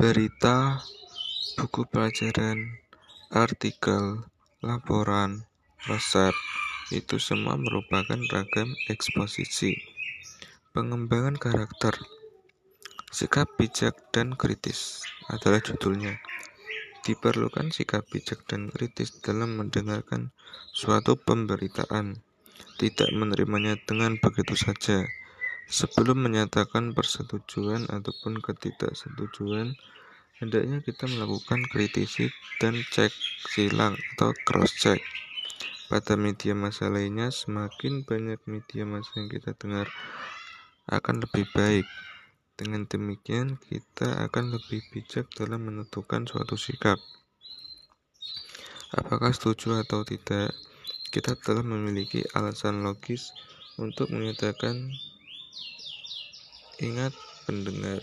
berita, buku pelajaran, artikel, laporan, resep, itu semua merupakan ragam eksposisi. Pengembangan karakter, sikap bijak dan kritis adalah judulnya. Diperlukan sikap bijak dan kritis dalam mendengarkan suatu pemberitaan, tidak menerimanya dengan begitu saja. Sebelum menyatakan persetujuan ataupun ketidaksetujuan, hendaknya kita melakukan kritisi dan cek silang atau cross check. Pada media massa lainnya, semakin banyak media massa yang kita dengar akan lebih baik. Dengan demikian, kita akan lebih bijak dalam menentukan suatu sikap. Apakah setuju atau tidak, kita telah memiliki alasan logis untuk menyatakan ingat pendengar